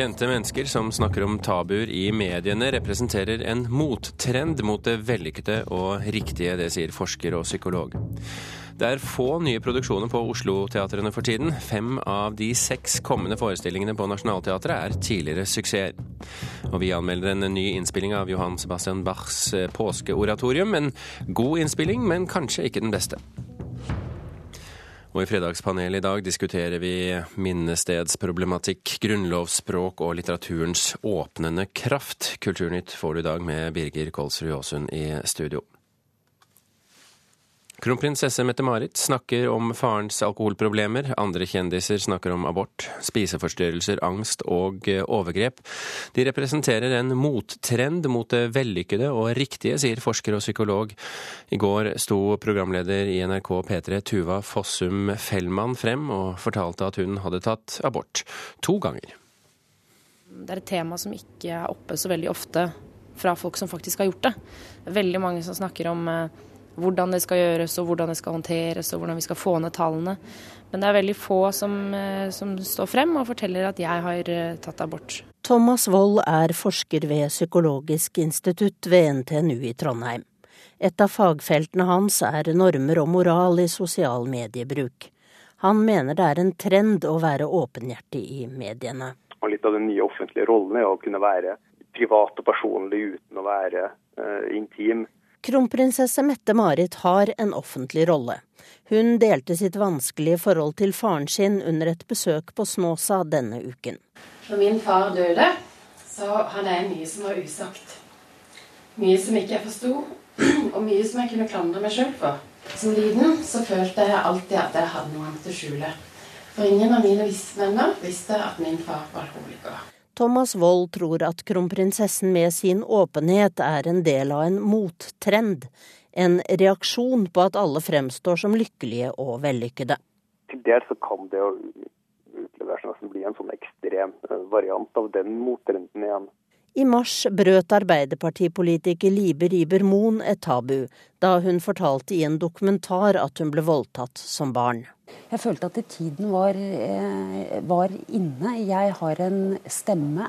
Kjente mennesker som snakker om tabuer i mediene, representerer en mottrend mot det vellykkede og riktige. Det sier forsker og psykolog. Det er få nye produksjoner på Oslo-teatrene for tiden. Fem av de seks kommende forestillingene på Nationaltheatret er tidligere suksesser. Og vi anmelder en ny innspilling av Johan Sebastian Bachs påskeoratorium. En god innspilling, men kanskje ikke den beste. Og i Fredagspanelet i dag diskuterer vi minnestedsproblematikk, grunnlovsspråk og litteraturens åpnende kraft. Kulturnytt får du i dag med Birger Kolsrud Aasund i studio. Kronprinsesse Mette-Marit snakker om farens alkoholproblemer, andre kjendiser snakker om abort, spiseforstyrrelser, angst og overgrep. De representerer en mottrend mot det vellykkede og riktige, sier forsker og psykolog. I går sto programleder i NRK P3 Tuva Fossum Fellmann frem og fortalte at hun hadde tatt abort to ganger. Det er et tema som ikke er oppe så veldig ofte fra folk som faktisk har gjort det. Veldig mange som snakker om hvordan det skal gjøres og hvordan det skal håndteres og hvordan vi skal få ned tallene. Men det er veldig få som, eh, som står frem og forteller at jeg har eh, tatt abort. Thomas Wold er forsker ved Psykologisk institutt ved NTNU i Trondheim. Et av fagfeltene hans er normer og moral i sosial mediebruk. Han mener det er en trend å være åpenhjertig i mediene. Og litt av den nye offentlige rollen er å kunne være privat og personlig uten å være uh, intim. Kronprinsesse Mette-Marit har en offentlig rolle. Hun delte sitt vanskelige forhold til faren sin under et besøk på Snåsa denne uken. Når min far døde, så hadde jeg mye som var usagt. Mye som ikke jeg forsto, og mye som jeg kunne klandre meg sjøl for. Som liten så følte jeg alltid at jeg hadde noe annet å skjule. For ingen av mine venner visste at min far var alkoholiker. Thomas Wold tror at kronprinsessen med sin åpenhet er en del av en mottrend, en reaksjon på at alle fremstår som lykkelige og vellykkede. Til dels så kan det jo utlevere seg bli en sånn ekstrem eh, variant av den mottrenden igjen. I mars brøt arbeiderpartipolitiker Libe Riber Moen et tabu da hun fortalte i en dokumentar at hun ble voldtatt som barn. Jeg følte at tiden var, eh, var inne. Jeg har en stemme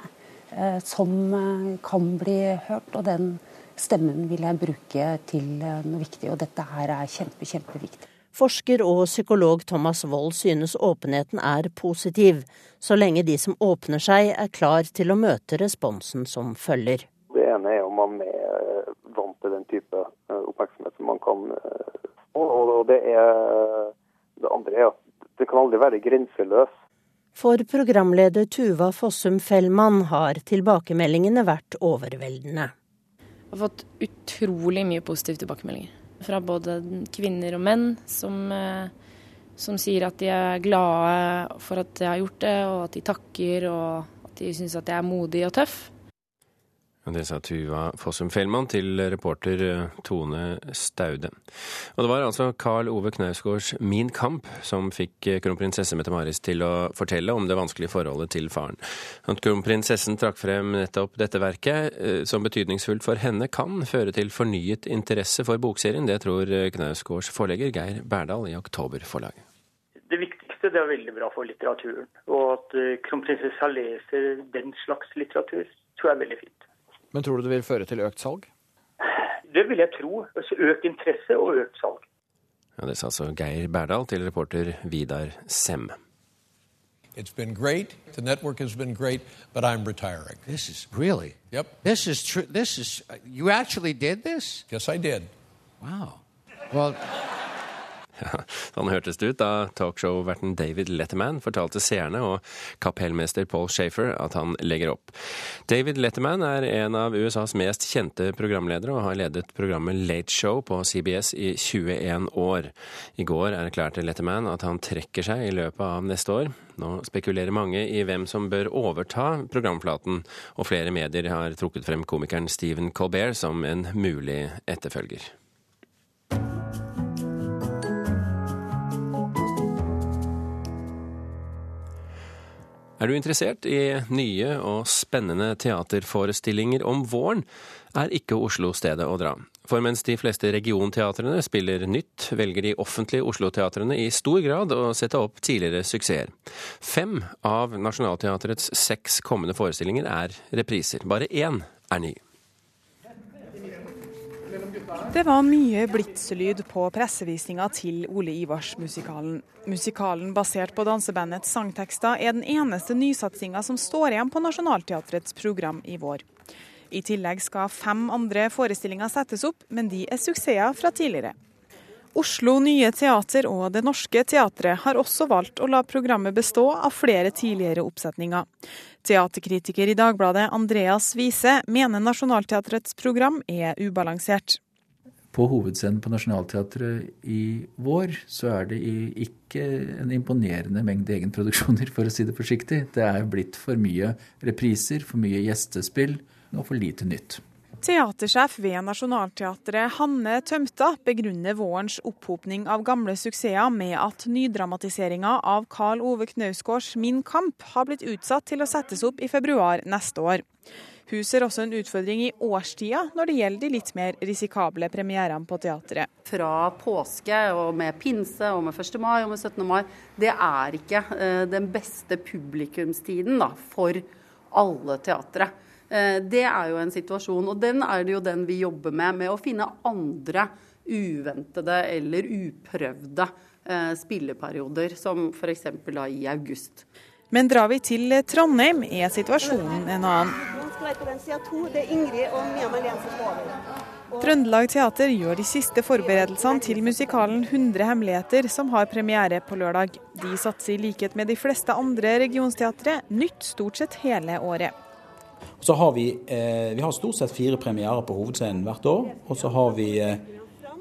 eh, som eh, kan bli hørt, og den stemmen vil jeg bruke til noe viktig. Og dette her er kjempe, kjempeviktig. Forsker og psykolog Thomas Wold synes åpenheten er positiv, så lenge de som åpner seg er klar til å møte responsen som følger. Det ene er om man er vant til den type oppmerksomhet som man kan få. Og det, er, det andre er at det kan aldri være grenseløs. For programleder Tuva Fossum Fellmann har tilbakemeldingene vært overveldende. Jeg har fått utrolig mye positive tilbakemeldinger fra både kvinner og menn som, eh, som, sier at de er glade for at jeg har gjort det, og at de takker og at de syns at jeg er modig og tøff. Det sa Tuva Fossum Fellmann til reporter eh, Tone Staude. Og det var altså Karl Ove Knausgårds Min kamp som fikk eh, kronprinsesse Mette-Marit til å fortelle om det vanskelige forholdet til faren. At kronprinsessen trakk frem nettopp dette verket eh, som betydningsfullt for henne, kan føre til fornyet interesse for bokserien. Det tror Knausgårds forlegger Geir Berdal i Oktoberforlaget. Det viktigste det er veldig bra for litteraturen. Og at kronprinsessa leser den slags litteratur, tror jeg er veldig fint. Men tror du det vil føre til økt salg? Det vil jeg tro. Altså økt interesse og økt salg. Ja, Det sa altså Geir Berdal til reporter Vidar Sem. It's been great. The network has been great, but I'm retiring. This is really. Yep. This is true. This is. You actually did this? Yes, I did. Wow. Well. Ja, sånn hørtes det ut da talkshow-verten David Letterman fortalte seerne og kapellmester Paul Shafer at han legger opp. David Letterman er en av USAs mest kjente programledere og har ledet programmet Late Show på CBS i 21 år. I går erklærte Letterman at han trekker seg i løpet av neste år. Nå spekulerer mange i hvem som bør overta programflaten, og flere medier har trukket frem komikeren Stephen Colbert som en mulig etterfølger. Er du interessert i nye og spennende teaterforestillinger om våren, er ikke Oslo stedet å dra. For mens de fleste regionteatrene spiller nytt, velger de offentlige Oslo-teatrene i stor grad å sette opp tidligere suksesser. Fem av Nationaltheatrets seks kommende forestillinger er repriser. Bare én er ny. Det var mye blitslyd på pressevisninga til Ole Ivars-musikalen. Musikalen basert på dansebandets sangtekster er den eneste nysatsinga som står igjen på Nationaltheatrets program i vår. I tillegg skal fem andre forestillinger settes opp, men de er suksesser fra tidligere. Oslo Nye Teater og Det Norske Teatret har også valgt å la programmet bestå av flere tidligere oppsetninger. Teaterkritiker i Dagbladet Andreas Wiese mener Nationaltheatrets program er ubalansert. På hovedscenen på Nationaltheatret i vår så er det ikke en imponerende mengde egenproduksjoner, for å si det forsiktig. Det er blitt for mye repriser, for mye gjestespill og for lite nytt. Teatersjef ved Nationaltheatret Hanne Tømta begrunner vårens opphopning av gamle suksesser med at nydramatiseringa av Karl Ove Knausgårds Min kamp har blitt utsatt til å settes opp i februar neste år. Hun ser også en utfordring i årstida når det gjelder de litt mer risikable premierene på teatret. Fra påske og med pinse og med 1. mai og med 17. mai, det er ikke eh, den beste publikumstiden da, for alle teatre. Eh, det er jo en situasjon, og den er det jo den vi jobber med. Med å finne andre uventede eller uprøvde eh, spilleperioder, som f.eks. i august. Men drar vi til Trondheim, er situasjonen en annen. Trøndelag Teater gjør de siste forberedelsene til musikalen 100 hemmeligheter, som har premiere på lørdag. De satser i likhet med de fleste andre regionsteatre nytt stort sett hele året. Så har vi, eh, vi har stort sett fire premierer på hovedscenen hvert år. Og så har vi eh,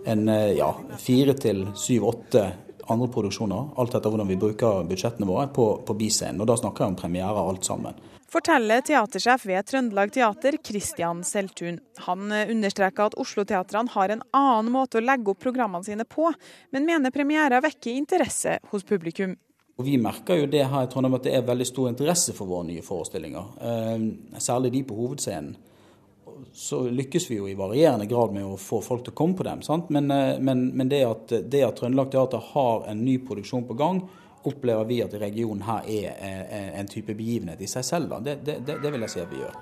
en eh, ja, fire til syv-åtte andre produksjoner, alt etter hvordan vi bruker budsjettene våre, på, på biscenen. Og da snakker jeg om premierer alt sammen. Forteller teatersjef ved Trøndelag Teater, Kristian Seltun. Han eh, understreker at Oslo-teatrene har en annen måte å legge opp programmene sine på, men mener premierer vekker interesse hos publikum. Og Vi merker jo det her i Trondheim at det er veldig stor interesse for våre nye forestillinger. Eh, særlig de på hovedscenen. Så lykkes vi jo i varierende grad med å få folk til å komme på dem. Men, eh, men, men, det at, det at Trøndelag Teater har en ny produksjon på gang, opplever vi at regionen her er, en type begivenhet i seg selv. Det, det, det vil jeg si at vi gjør.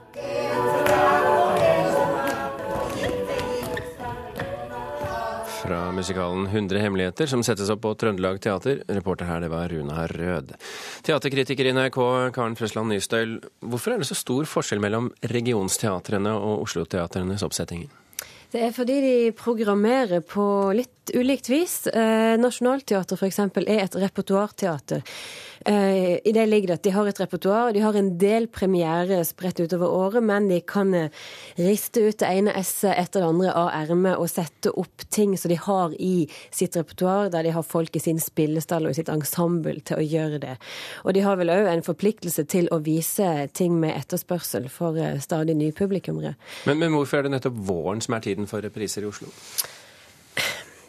fra musikalen 100 hemmeligheter, som settes opp på Trøndelag Teater. Reporter her, det var Runa Rød. Teaterkritiker i NRK, Karen Frøsland Nystøyl. Hvorfor er det så stor forskjell mellom regionsteatrene og Oslo-teatrenes oppsettinger? Det er fordi de programmerer på litt ulikt vis. Eh, Nationaltheatret f.eks. er et repertoarteater. Eh, I det ligger det at de har et repertoar. De har en del premiere spredt utover året, men de kan eh, riste ut det ene esset etter det andre av ermet og sette opp ting som de har i sitt repertoar, der de har folk i sin spillestall og i sitt ensemble til å gjøre det. Og de har vel òg en forpliktelse til å vise ting med etterspørsel for eh, stadig nye publikummere. Men, men hvorfor er det nettopp våren som er tiden for repriser i Oslo?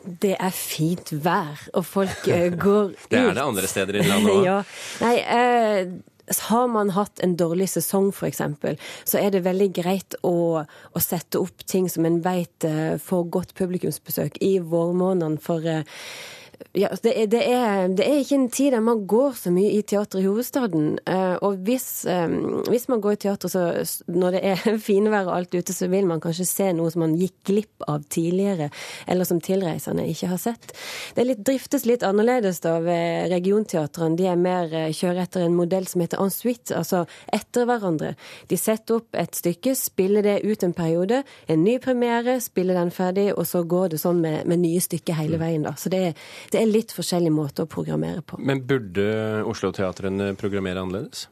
Det er fint vær, og folk uh, går ut. Det er det andre steder i landet òg. ja. Nei, uh, har man hatt en dårlig sesong f.eks., så er det veldig greit å, å, sette opp ting som en vet uh, får godt publikumsbesøk i vårmånedene. For ja, det er, det, er, det, er, ikke en tid der man går så mye i teater i hovedstaden. Uh, og hvis, um, hvis, man går i teater så, når det er finvær og alt ute, så vil man kanskje se noe som man gikk glipp av tidligere, eller som tilreisende ikke har sett. Det litt, driftes litt annerledes da ved regionteatrene. De er mer uh, kjører etter en modell som heter en suite, altså etter hverandre. De setter opp et stykke, spiller det ut en periode, en ny premiere, spiller den ferdig, og så går det sånn med, med nye stykker hele veien. da. Så det er det er litt forskjellig måte å programmere på. Men burde Oslo-teatrene programmere annerledes?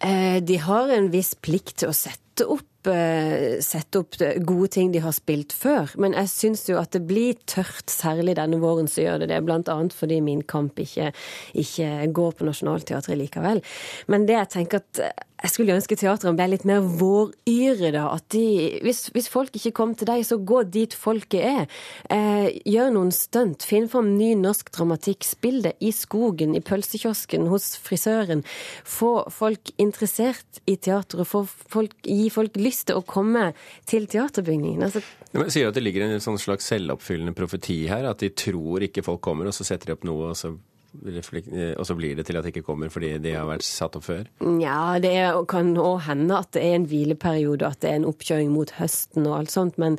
Eh, de har en viss plikt til å sette opp eh, sette opp gode ting de har spilt før. Men jeg syns jo at det blir tørt, særlig denne våren så gjør det det. Blant annet fordi Min kamp ikke, ikke går på Nationaltheatret likevel. Men det jeg tenker at jeg skulle ønske teatrene ble litt mer våryre, da. At de, hvis, hvis, folk ikke kom til deg, så gå dit folket er. Eh, gjør noen stunt. Finn fram ny norsk dramatikk. Spill det i skogen, i pølsekiosken, hos frisøren. Få folk interessert i teateret. Folk, gi folk lyst lyst til å komme til teaterbygningen. Altså, Jeg sier at det ligger en sånn slags selvoppfyllende profeti her? At de tror ikke folk kommer, og så setter de opp noe, og så og så blir det til at det ikke kommer fordi de har vært satt opp før? Ja, det er, kan òg hende at det er en hvileperiode, at det er en oppkjøring mot høsten og alt sånt. Men,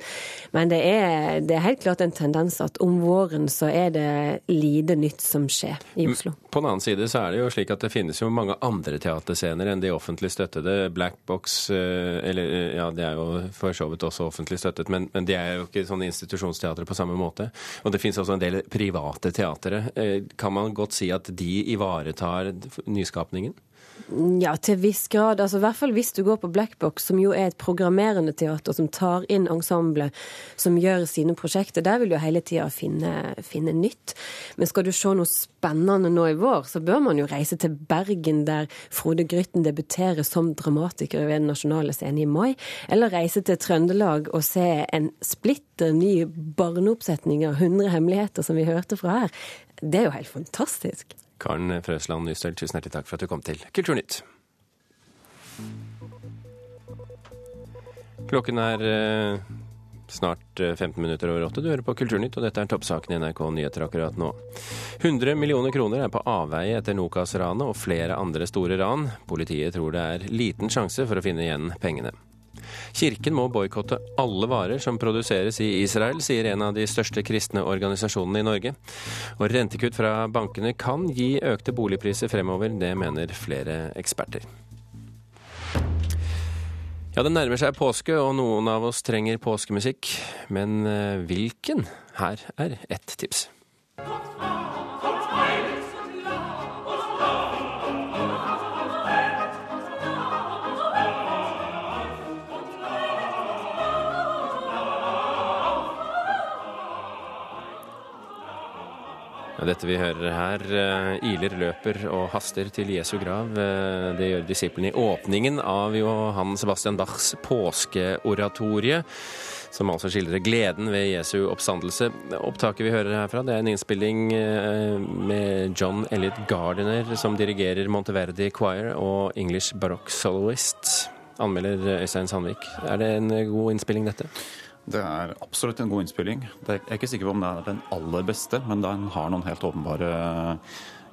men det, er, det, er, helt klart en tendens at om våren så er det lite nytt som skjer i Oslo. På den annen side så er det jo slik at det finnes jo mange andre teaterscener enn de offentlig støttede. Black Box, eh, eller eh, ja, det er jo for så vidt også offentlig støttet, men, men de er jo ikke sånne institusjonsteatre på samme måte. Og det finnes også en del private teatre. Eh, kan man gå godt si at de ivaretar nyskapningen? Ja, til viss grad. Altså, I hvert fall hvis du går på Blackbox, som jo er et programmerende teater som tar inn ensemble som gjør sine prosjekter. Der vil du hele tida finne, finne, nytt. Men skal du se noe spennende nå i vår, så bør man jo reise til Bergen, der Frode Grytten debuterer som dramatiker ved Den nasjonale scene i mai. Eller reise til Trøndelag og se en splitter ny barneoppsetning av 100 hemmeligheter, som vi hørte fra her. Det er jo helt fantastisk. Karen Frøsland Nystøl, tusen hjertelig takk for at du kom til Kulturnytt. Klokken er eh, snart 15 eh, minutter over åtte. Du hører på Kulturnytt, og dette er toppsaken i NRK Nyheter akkurat nå. 100 millioner kroner er på avveie etter Nokas-ranet og flere andre store ran. Politiet tror det er liten sjanse for å finne igjen pengene. Kirken må boikotte alle varer som produseres i Israel, sier en av de største kristne organisasjonene i Norge. Og rentekutt fra bankene kan gi økte boligpriser fremover, det mener flere eksperter. Ja, Det nærmer seg påske, og noen av oss trenger påskemusikk. Men eh, hvilken? Her er ett tips. Dette vi hører her, eh, iler, løper og haster til Jesu grav. Eh, det gjør disiplene i åpningen av Johan Sebastian Bachs påskeoratorie, som altså skildrer gleden ved Jesu oppstandelse. Opptaket vi hører herfra, det er en innspilling eh, med John Elliot Gardiner, som dirigerer Monteverdi Choir og English Baroque Soloist. Anmelder Øystein Sandvik. Er det en god innspilling, dette? Det er absolutt en god innspilling. Jeg er ikke sikker på om det er den aller beste, men den har noen helt åpenbare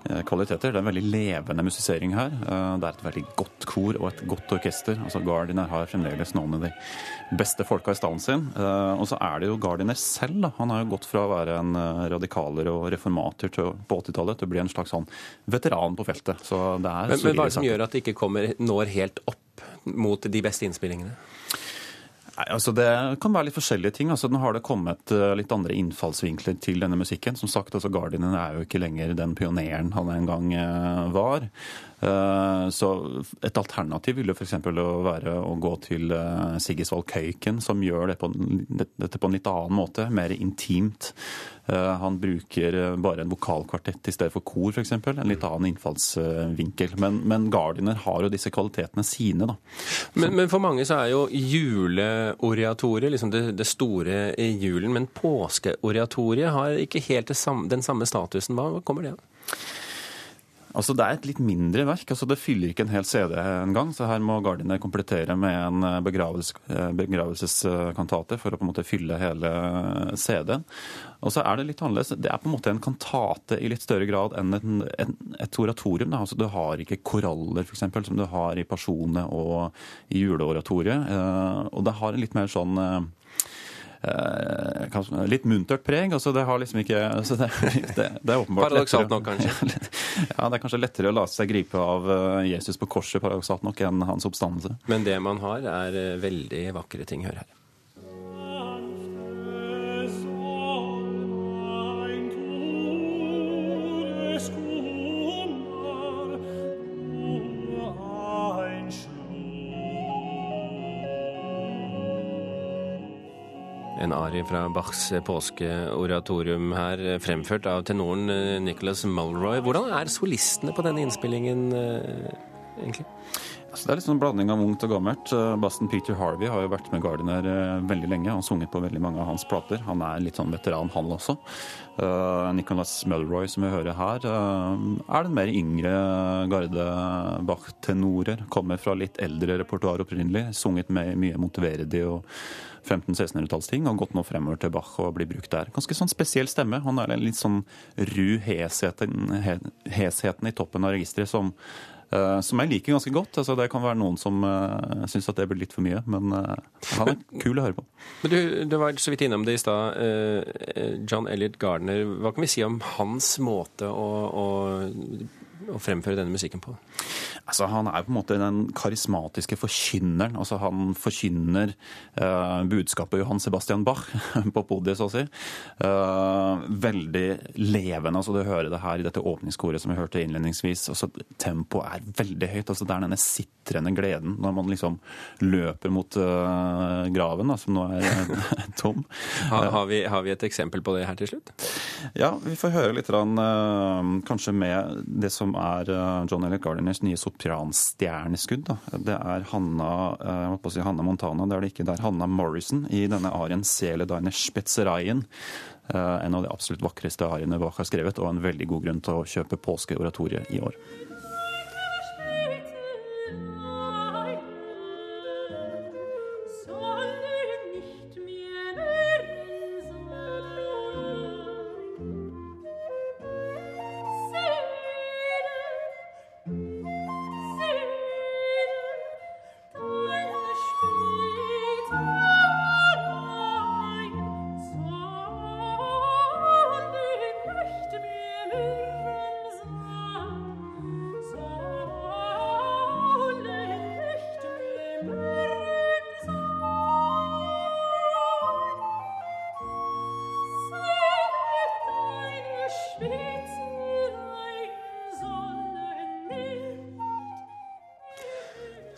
eh, kvaliteter. Det er en veldig levende musisering her. Eh, det er et veldig godt kor og et godt orkester. Altså Gardiner har fremdeles noen av de beste folka i stallen sin. Eh, og så er det jo Gardiner selv. Da. Han har jo gått fra å være en radikaler og reformater til, på 80-tallet til å bli en slags sånn veteran på feltet. Så det er men, men hva er det som gjør at det ikke kommer, når helt opp mot de beste innspillingene? Nei, altså Det kan være litt forskjellige ting. Altså Nå har det kommet uh, litt andre innfallsvinkler til denne musikken. Som sagt, altså Gardinen er jo ikke lenger den pioneren han en gang uh, var. Uh, så et alternativ ville f.eks. være å gå til Sigisvold Køyken, som gjør dette på en litt annen måte. Mer intimt. Han bruker bare en vokalkvartett i stedet for kor, f.eks. En litt annen innfallsvinkel. Men, men Gardiner har jo disse kvalitetene sine, da. Men, men for mange så er jo jule liksom det, det, store i julen. Men påskeoratoriet har ikke helt samme, den samme statusen. Hva kommer det av? Altså Det er et litt mindre verk. altså Det fyller ikke en hel CD engang. Så her må Gardiner komplettere med en eh, begravelses, eh, begravelseskantate for å på en måte fylle hele CD-en. Og så er det litt annerledes. Det er på en måte en kantate i litt større grad enn et, en, et oratorium. Da. Altså Du har ikke koraller eksempel, som du har i Personet og i juleoratoriet. Eh, og det har en litt mer sånn Eh, litt muntert preg. altså Det har liksom ikke det, det, det, er åpenbart Paradoksalt nok, kanskje? ja, Det er kanskje lettere å la seg gripe av eh, Jesus på korset paradoksalt nok enn hans oppstandelse. Men det man har, er eh, veldig vakre ting. Hør her. En fra Bachs påskeoratorium her, fremført av tenoren eh, Nicholas Mulroy. Hvordan er solistene på denne innspillingen, eh, egentlig? Altså, det er litt sånn blanding av ungt og gammelt. Eh, Basten Peter Harvey har jo vært med Gardiner eh, veldig lenge og sunget på veldig mange av hans plater. Han er litt sånn veteran, han også. Uh, Nicholas Mulroy, som vi hører her, er den mer yngre garde Bach-tenorer. Kommer fra litt eldre repertoar opprinnelig. Sunget med mye Monteverdi og 1500-1600-tallsting, og gått nå fremover til Bach og blir brukt der. Ganske sånn spesiell stemme. Han er litt sånn ru hesheten, hesheten i toppen av registeret som som jeg liker ganske godt. Altså, det kan være noen som uh, syns at det blir litt for mye, men uh, han er kul å høre på. Men du, du var så vidt innom det i stad. John Elliot Gardner, hva kan vi si om hans måte å, å å fremføre denne musikken på? Altså, han er på en måte den karismatiske forkynneren. Altså, han forkynner eh, budskapet Johan Sebastian Bach på podiet, så å si. Eh, veldig levende. altså Du hører det her i dette åpningskoret som vi hørte innledningsvis. altså Tempoet er veldig høyt. altså Det er denne sitrende gleden når man liksom løper mot eh, graven, da, som nå er tom. Har, har, vi, har, vi, et eksempel på det her til slutt? Ja, vi får høre litt kanskje med det som er eh, John Elliot Gardiners nye sopranstjerneskudd. Det er Hanna, eh, jeg å si Hanna Montana, det er det ikke. Det er Hanna Morrison i denne arien 'Sele deine Spetzereien'. Eh, en av de absolutt vakreste ariene Bach har skrevet, og en veldig god grunn til å kjøpe påskeoratoriet i år.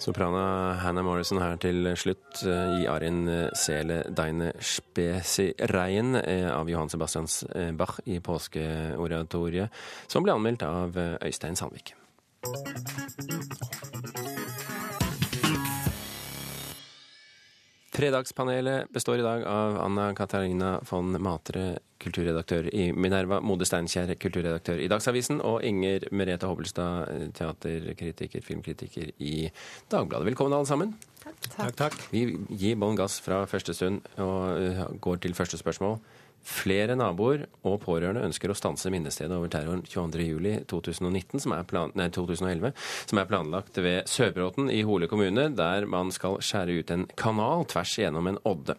Soprana Hannah Morrison her til slutt eh, i arien eh, Sele Deine Spesireien eh, av Johan Sebastians Bach i påskeoratoriet, som ble anmeldt av Øystein Sandvik. Fredagspanelet består i dag av Anna Katarina von Matre, kulturredaktør i Minerva, Mode Steinkjer, kulturredaktør i Dagsavisen, og Inger Merete Hobbelstad, teaterkritiker, filmkritiker i Dagbladet. Velkommen, alle sammen. Takk. takk, takk. Vi gir bånn gass fra første stund og går til første spørsmål. Flere naboer og pårørende ønsker å stanse minnestedet over terroren 22.07.2011, som, som er planlagt ved Sørbråten i Hole kommune, der man skal skjære ut en kanal tvers gjennom en odde.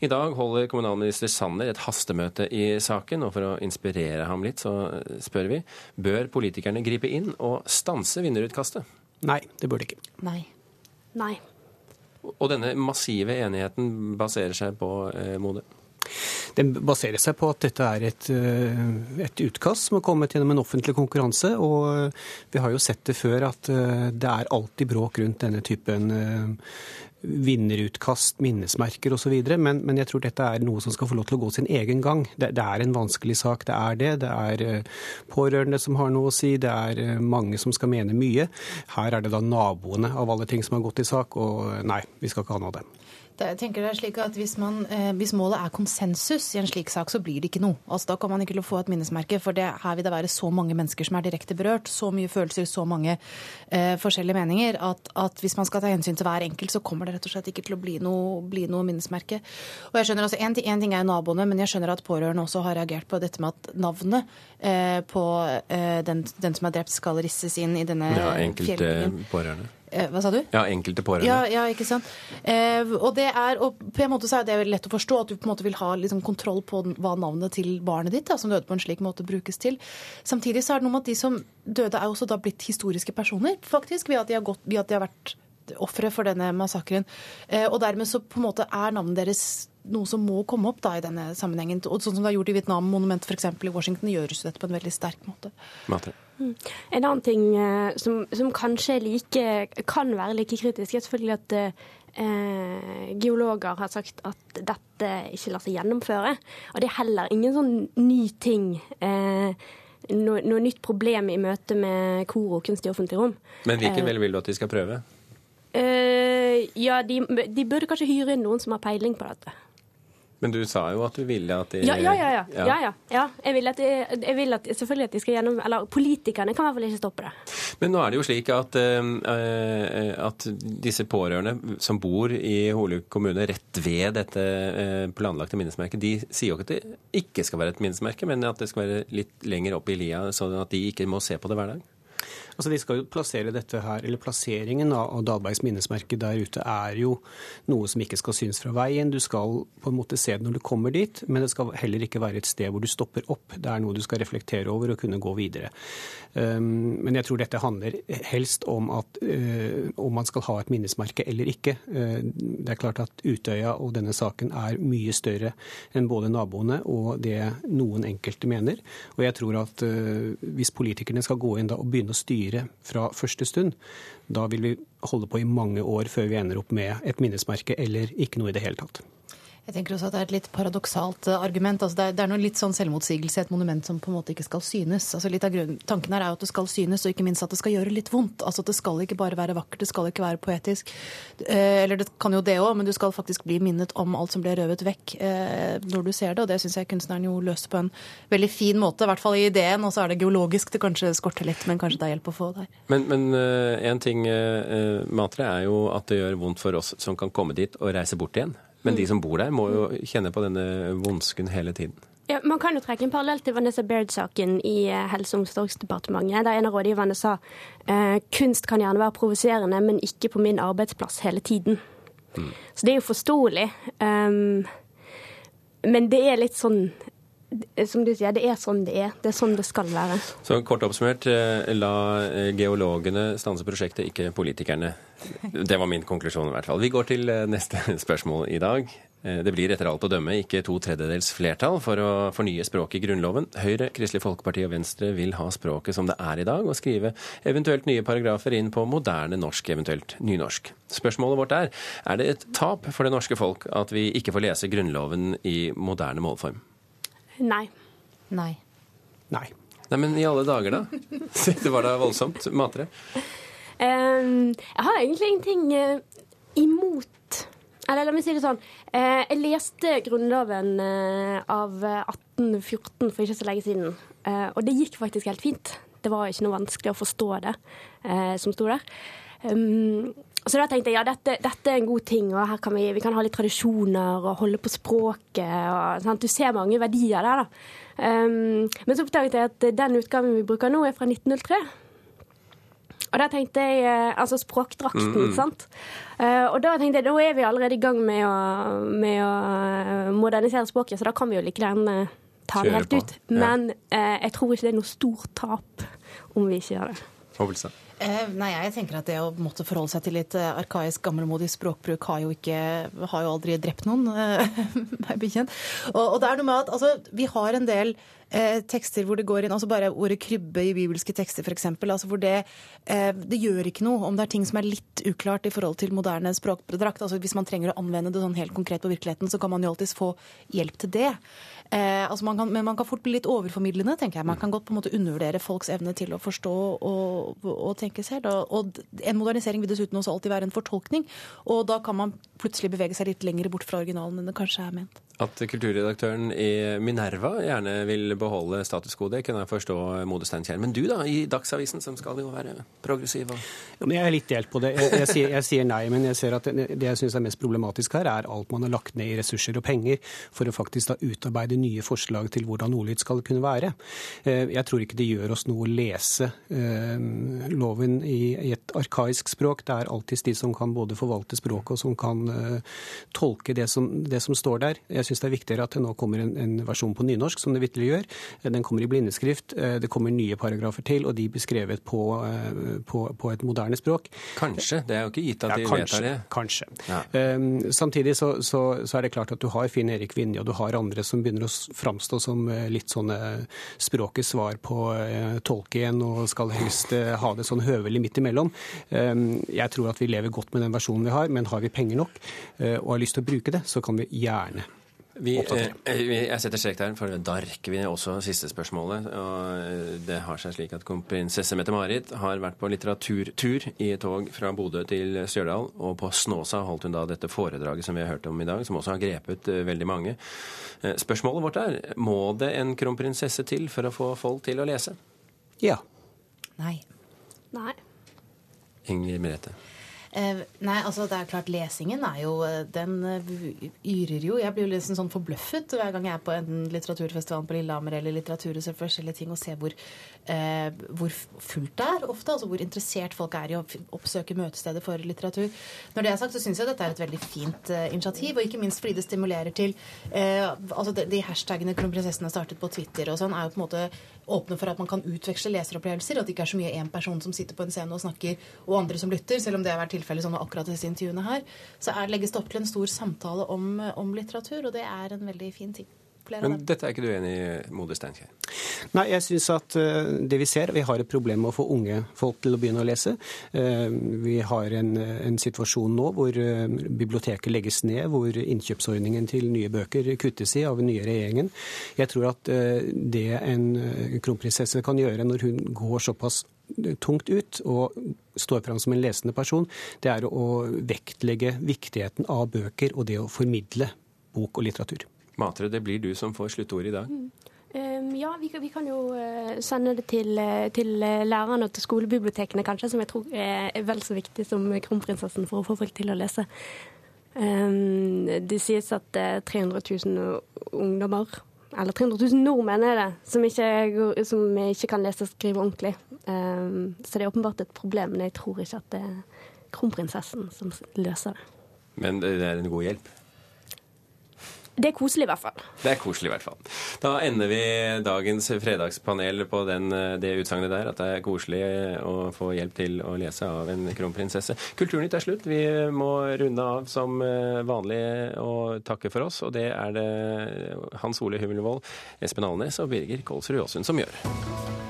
I dag holder kommunalminister Sanner et hastemøte i saken, og for å inspirere ham litt, så spør vi bør politikerne gripe inn og stanse vinnerutkastet? Nei, det burde ikke. Nei. Nei. Og denne massive enigheten baserer seg på eh, Mode? Den baserer seg på at dette er et, eh, et, utkast som har kommet gjennom en offentlig konkurranse. Og eh, vi har jo sett det før at eh, det er alltid bråk rundt denne typen vinnerutkast, minnesmerker osv. Men, men jeg tror dette er noe som skal få lov til å gå sin egen gang. Det, det, er en vanskelig sak, det er det. Det er pårørende som har noe å si, det er mange som skal mene mye. Her er det da naboene av alle ting som har gått i sak, og nei, vi skal ikke ha noe av det. Jeg tenker det er slik at hvis, man, eh, hvis, målet er konsensus i en slik sak, så blir det ikke noe. Altså, da kan man ikke få et minnesmerke, for det, her vil det være så mange mennesker som er direkte berørt, så mye følelser, så mange eh, forskjellige meninger, at, at, hvis man skal ta hensyn til hver enkelt, så kommer det rett og slett ikke til å bli noe, bli noe minnesmerke. Og jeg skjønner altså, en, en, ting er naboene, men jeg skjønner at pårørende også har reagert på dette med at navnet eh, på eh, den, den, som er drept, skal risses inn i denne ja, enkelte pårørende. Eh, hva sa du? Ja, enkelte pårørende. Ja, ja, ikke sant. Eh, og, det er, og på en måte så er det lett å forstå at du på en måte vil ha liksom, kontroll på hva navnet til barnet ditt, da, som døde på en slik måte, brukes til. Samtidig så er det noe med at de som døde, er også da blitt historiske personer, faktisk, ved at de har, gått, ved at de har vært ofre for denne massakren. Eh, og dermed så på en måte er navnet deres noe som må komme opp da i denne sammenhengen. Og sånn som det er gjort i Vietnam-monumentet f.eks. i Washington, gjøres dette på en veldig sterk måte. Matre. Mm. En annen ting eh, som, som, kanskje like, kan være like kritisk, er selvfølgelig at eh, geologer har sagt at dette ikke lar seg gjennomføre. Og det er heller ingen sånn ny ting. Eh, noe, noe, nytt problem i møte med kor og kunst i offentlig rom. Men likevel vil du at de skal prøve? Eh, ja, de, de burde kanskje hyre inn noen som har peiling på dette. Men du sa jo at du ville at de Ja, ja, ja. ja. ja, ja, ja. Jeg, vil at de, jeg vil at selvfølgelig at de skal gjennom Eller politikerne kan i hvert fall ikke stoppe det. Men nå er det jo slik at, uh, at disse pårørende som bor i Hole kommune rett ved dette uh, planlagte minnesmerket, de sier jo ikke at det ikke skal være et minnesmerke, men at det skal være litt lenger opp i lia, sånn at de ikke må se på det hver dag? Altså, De skal jo plassere dette her, eller Plasseringen av Dalbergs minnesmerke der ute er jo noe som ikke skal synes fra veien. Du skal på en måte se det når du kommer dit, men det skal heller ikke være et sted hvor du stopper opp. Det er noe du skal reflektere over og kunne gå videre. Um, men jeg tror dette handler helst om at uh, om man skal ha et minnesmerke eller ikke. Uh, det er klart at Utøya og denne saken er mye større enn både naboene og det noen enkelte mener. Og jeg tror at uh, hvis politikerne skal gå inn da og begynne å styre styre fra første stund, da vil vi holde på i mange år før vi ender opp med et minnesmerke eller ikke noe i det hele tatt. Jeg tenker også at Det er et litt paradoksalt eh, argument. Altså det, er, det er noe litt sånn selvmotsigelse et monument som på en måte ikke skal synes. Altså litt av Tanken her er jo at det skal synes, og ikke minst at det skal gjøre litt vondt. Altså Det skal ikke bare være vakkert, det skal ikke være poetisk. Eh, eller det kan jo det òg, men du skal faktisk bli minnet om alt som ble røvet vekk eh, når du ser det. Og det syns jeg kunstneren jo løser på en veldig fin måte, i hvert fall i ideen. Og så er det geologisk det kanskje skorter litt, men kanskje det er hjelp å få der. Men, men uh, en ting, uh, Matre, er jo at det gjør vondt for oss som kan komme dit og reise bort igjen. Men de som bor der, må jo kjenne på denne vonsken hele tiden. Ja, man kan jo trekke en parallell til Vanessa Baird-saken i eh, Helse- og omsorgsdepartementet, der en av rådgiverne sa eh, kunst kan gjerne være provoserende, men ikke på min arbeidsplass hele tiden. Mm. Så det er jo forståelig. Um, men det er litt sånn som du sier, det er sånn det er. Det er sånn det skal være. Så kort oppsummert, eh, la eh, geologene stanse prosjektet, ikke politikerne. Det var min konklusjon i hvert fall. Vi går til eh, neste spørsmål i dag. Det blir etter alt å dømme ikke to tredjedels flertall for å fornye språket i Grunnloven. Høyre, Kristelig Folkeparti og Venstre vil ha språket som det er i dag, og skrive eventuelt nye paragrafer inn på moderne norsk, eventuelt nynorsk. Spørsmålet vårt er er det et tap for det norske folk at vi ikke får lese Grunnloven i moderne målform? Nei. Nei. Nei. Nei, Men i alle dager, da? Det var da voldsomt. Matre? Um, jeg har egentlig ingenting uh, imot Eller la meg si det sånn. Uh, jeg leste Grunnloven uh, av 1814 for ikke så lenge siden, og det gikk faktisk helt fint. Det var ikke noe vanskelig å forstå det som sto der. Um, så da tenkte jeg ja, dette, dette, er en god ting, og her kan vi, vi kan ha litt tradisjoner og holde på språket. Og, sant? Du ser mange verdier der, da. Um, men så oppdaget jeg at den utgaven vi bruker nå, er fra 1903. Og da tenkte jeg eh, Altså språkdrakten, mm. sant. Uh, og da tenkte jeg da er vi allerede i gang med å, med å eh, modernisere språket, så da kan vi jo like gjerne ta det helt ut. Men uh, jeg tror ikke det er noe stort tap om vi ikke gjør det. Hovelstad. Eh, nei, jeg tenker at det å måtte forholde seg til litt eh, arkaisk, gammelmodig språkbruk har jo, ikke, har jo aldri drept noen, eh, meg bekjent. Og, og, det er noe med at altså, vi har en del eh, tekster hvor det går inn altså Bare ordet krybbe i bibelske tekster, f.eks. Altså hvor det, eh, det gjør ikke noe om det er ting som er litt uklart i forhold til moderne språkdrakt. Altså hvis man trenger å anvende det sånn helt konkret på virkeligheten, så kan man jo alltids få hjelp til det. Eh, altså man kan, men man kan fort bli litt overformidlende, tenker jeg. Man kan godt på en måte undervurdere folks evne til å forstå og, og tenke selv. Og, og, en modernisering vil dessuten også alltid være en fortolkning. Og da kan man plutselig bevege seg litt lenger bort fra originalen enn det kanskje er ment. At kulturredaktøren i Minerva gjerne vil beholde status quo, det kunne jeg forstå, Mode Steinkjer. Men du da, i Dagsavisen, som skal jo være progressiv? Og... Ja, jeg er litt delt på det. Jeg, jeg, sier, jeg, sier, nei, men jeg ser at det, jeg syns er mest problematisk her, er alt man har lagt ned i ressurser og penger for å faktisk da utarbeide nye forslag til hvordan ordlyd skal kunne være. Eh, jeg tror ikke det gjør oss noe å lese eh, loven i, et arkaisk språk. Det er alltids de som kan både forvalte språket og som kan uh, tolke det som, det som står der. Jeg syns det er viktigere at det nå kommer en, en versjon på nynorsk, som det vitterlig gjør. Den kommer i blindeskrift. Eh, det kommer nye paragrafer til, og de blir skrevet på, eh, på, på, et moderne språk. Kanskje. Det er jo ikke gitt at de ja, kanskje, vedtar det. Kanskje. Ja. Um, samtidig så, så, så, er det klart at du har Finn Erik Vinje, og du har andre som begynner å framstå som litt sånne språkets svar på uh, tolken, og skal helst uh, ha det sånn høvelig midt imellom. Um, jeg tror at vi lever godt med den versjonen vi har, men har vi penger nok uh, og har lyst til å bruke det, så kan vi gjerne Vi, eh, jeg setter strek der, for da rekker vi også siste spørsmålet. og eh, Det har seg slik at kronprinsesse Mette-Marit har vært på litteraturtur i tog fra Bodø til Stjørdal, og på Snåsa holdt hun da dette foredraget som vi har hørt om i dag, som også har grepet eh, veldig mange. Spørsmålet vårt er må det en kronprinsesse til for å få folk til å lese? Ja. Nei. Nei. Inger Merete. Eh, nei, altså det er klart Lesingen er jo eh, Den uh, yrer jo. Jeg blir jo liksom sånn forbløffet hver gang jeg er på enten litteraturfestivalen på Lillehammer eller Litteraturhuset for forskjellige ting, og ser hvor, eh, hvor, fullt det er ofte. Altså hvor interessert folk er i å oppsøke møtesteder for litteratur. Når det er sagt, så syns jeg dette er et veldig fint eh, initiativ, og ikke minst fordi det stimulerer til eh, altså de, de hashtagene kronprinsessen har startet på Twitter og sånn, er jo på en måte åpne for at man kan utveksle leseropplevelser, at det ikke er så mye én person som sitter på en scene og snakker, og andre som lytter, selv om det har vært tilfellet sånn akkurat disse intervjuene her. Så er, legges det opp til en stor samtale om, om litteratur, og det er en veldig fin ting. Men dette er ikke du enig i, Mode Steinkjer? Nei, jeg syns at uh, det vi ser, vi har et problem med å få unge folk til å begynne å lese. Uh, vi har en, en, situasjon nå hvor uh, biblioteket legges ned, hvor innkjøpsordningen til nye bøker kuttes i av den nye regjeringen. Jeg tror at det en kronprinsesse kan gjøre når hun går såpass tungt ut og står fram som en lesende person, det er å vektlegge viktigheten av bøker og det å formidle bok og litteratur. Matre, det blir du som får sluttordet i dag. Mm. Um, ja, vi, vi, kan jo uh, sende det til, uh, til uh, lærerne og til skolebibliotekene, kanskje, som jeg tror er vel så viktig som kronprinsessen for å få folk til å lese. Um, det sies at 300 000 ungdommer, eller 300 000 nordmenn er det, som ikke, som ikke kan lese og skrive ordentlig. Um, så det er åpenbart et problem, men jeg tror ikke at det er kronprinsessen som løser det. Men det er en god hjelp? Det er koselig, i hvert fall. Det er koselig, i hvert fall. Da ender vi dagens fredagspanel på den, det utsagnet der, at det er koselig å få hjelp til å lese av en kronprinsesse. Kulturnytt er slutt. Vi må runde av som vanlig og takke for oss. Og det er det Hans Ole Hummelvold, Espen Alnes og Birger Kolsrud Jåsund som gjør.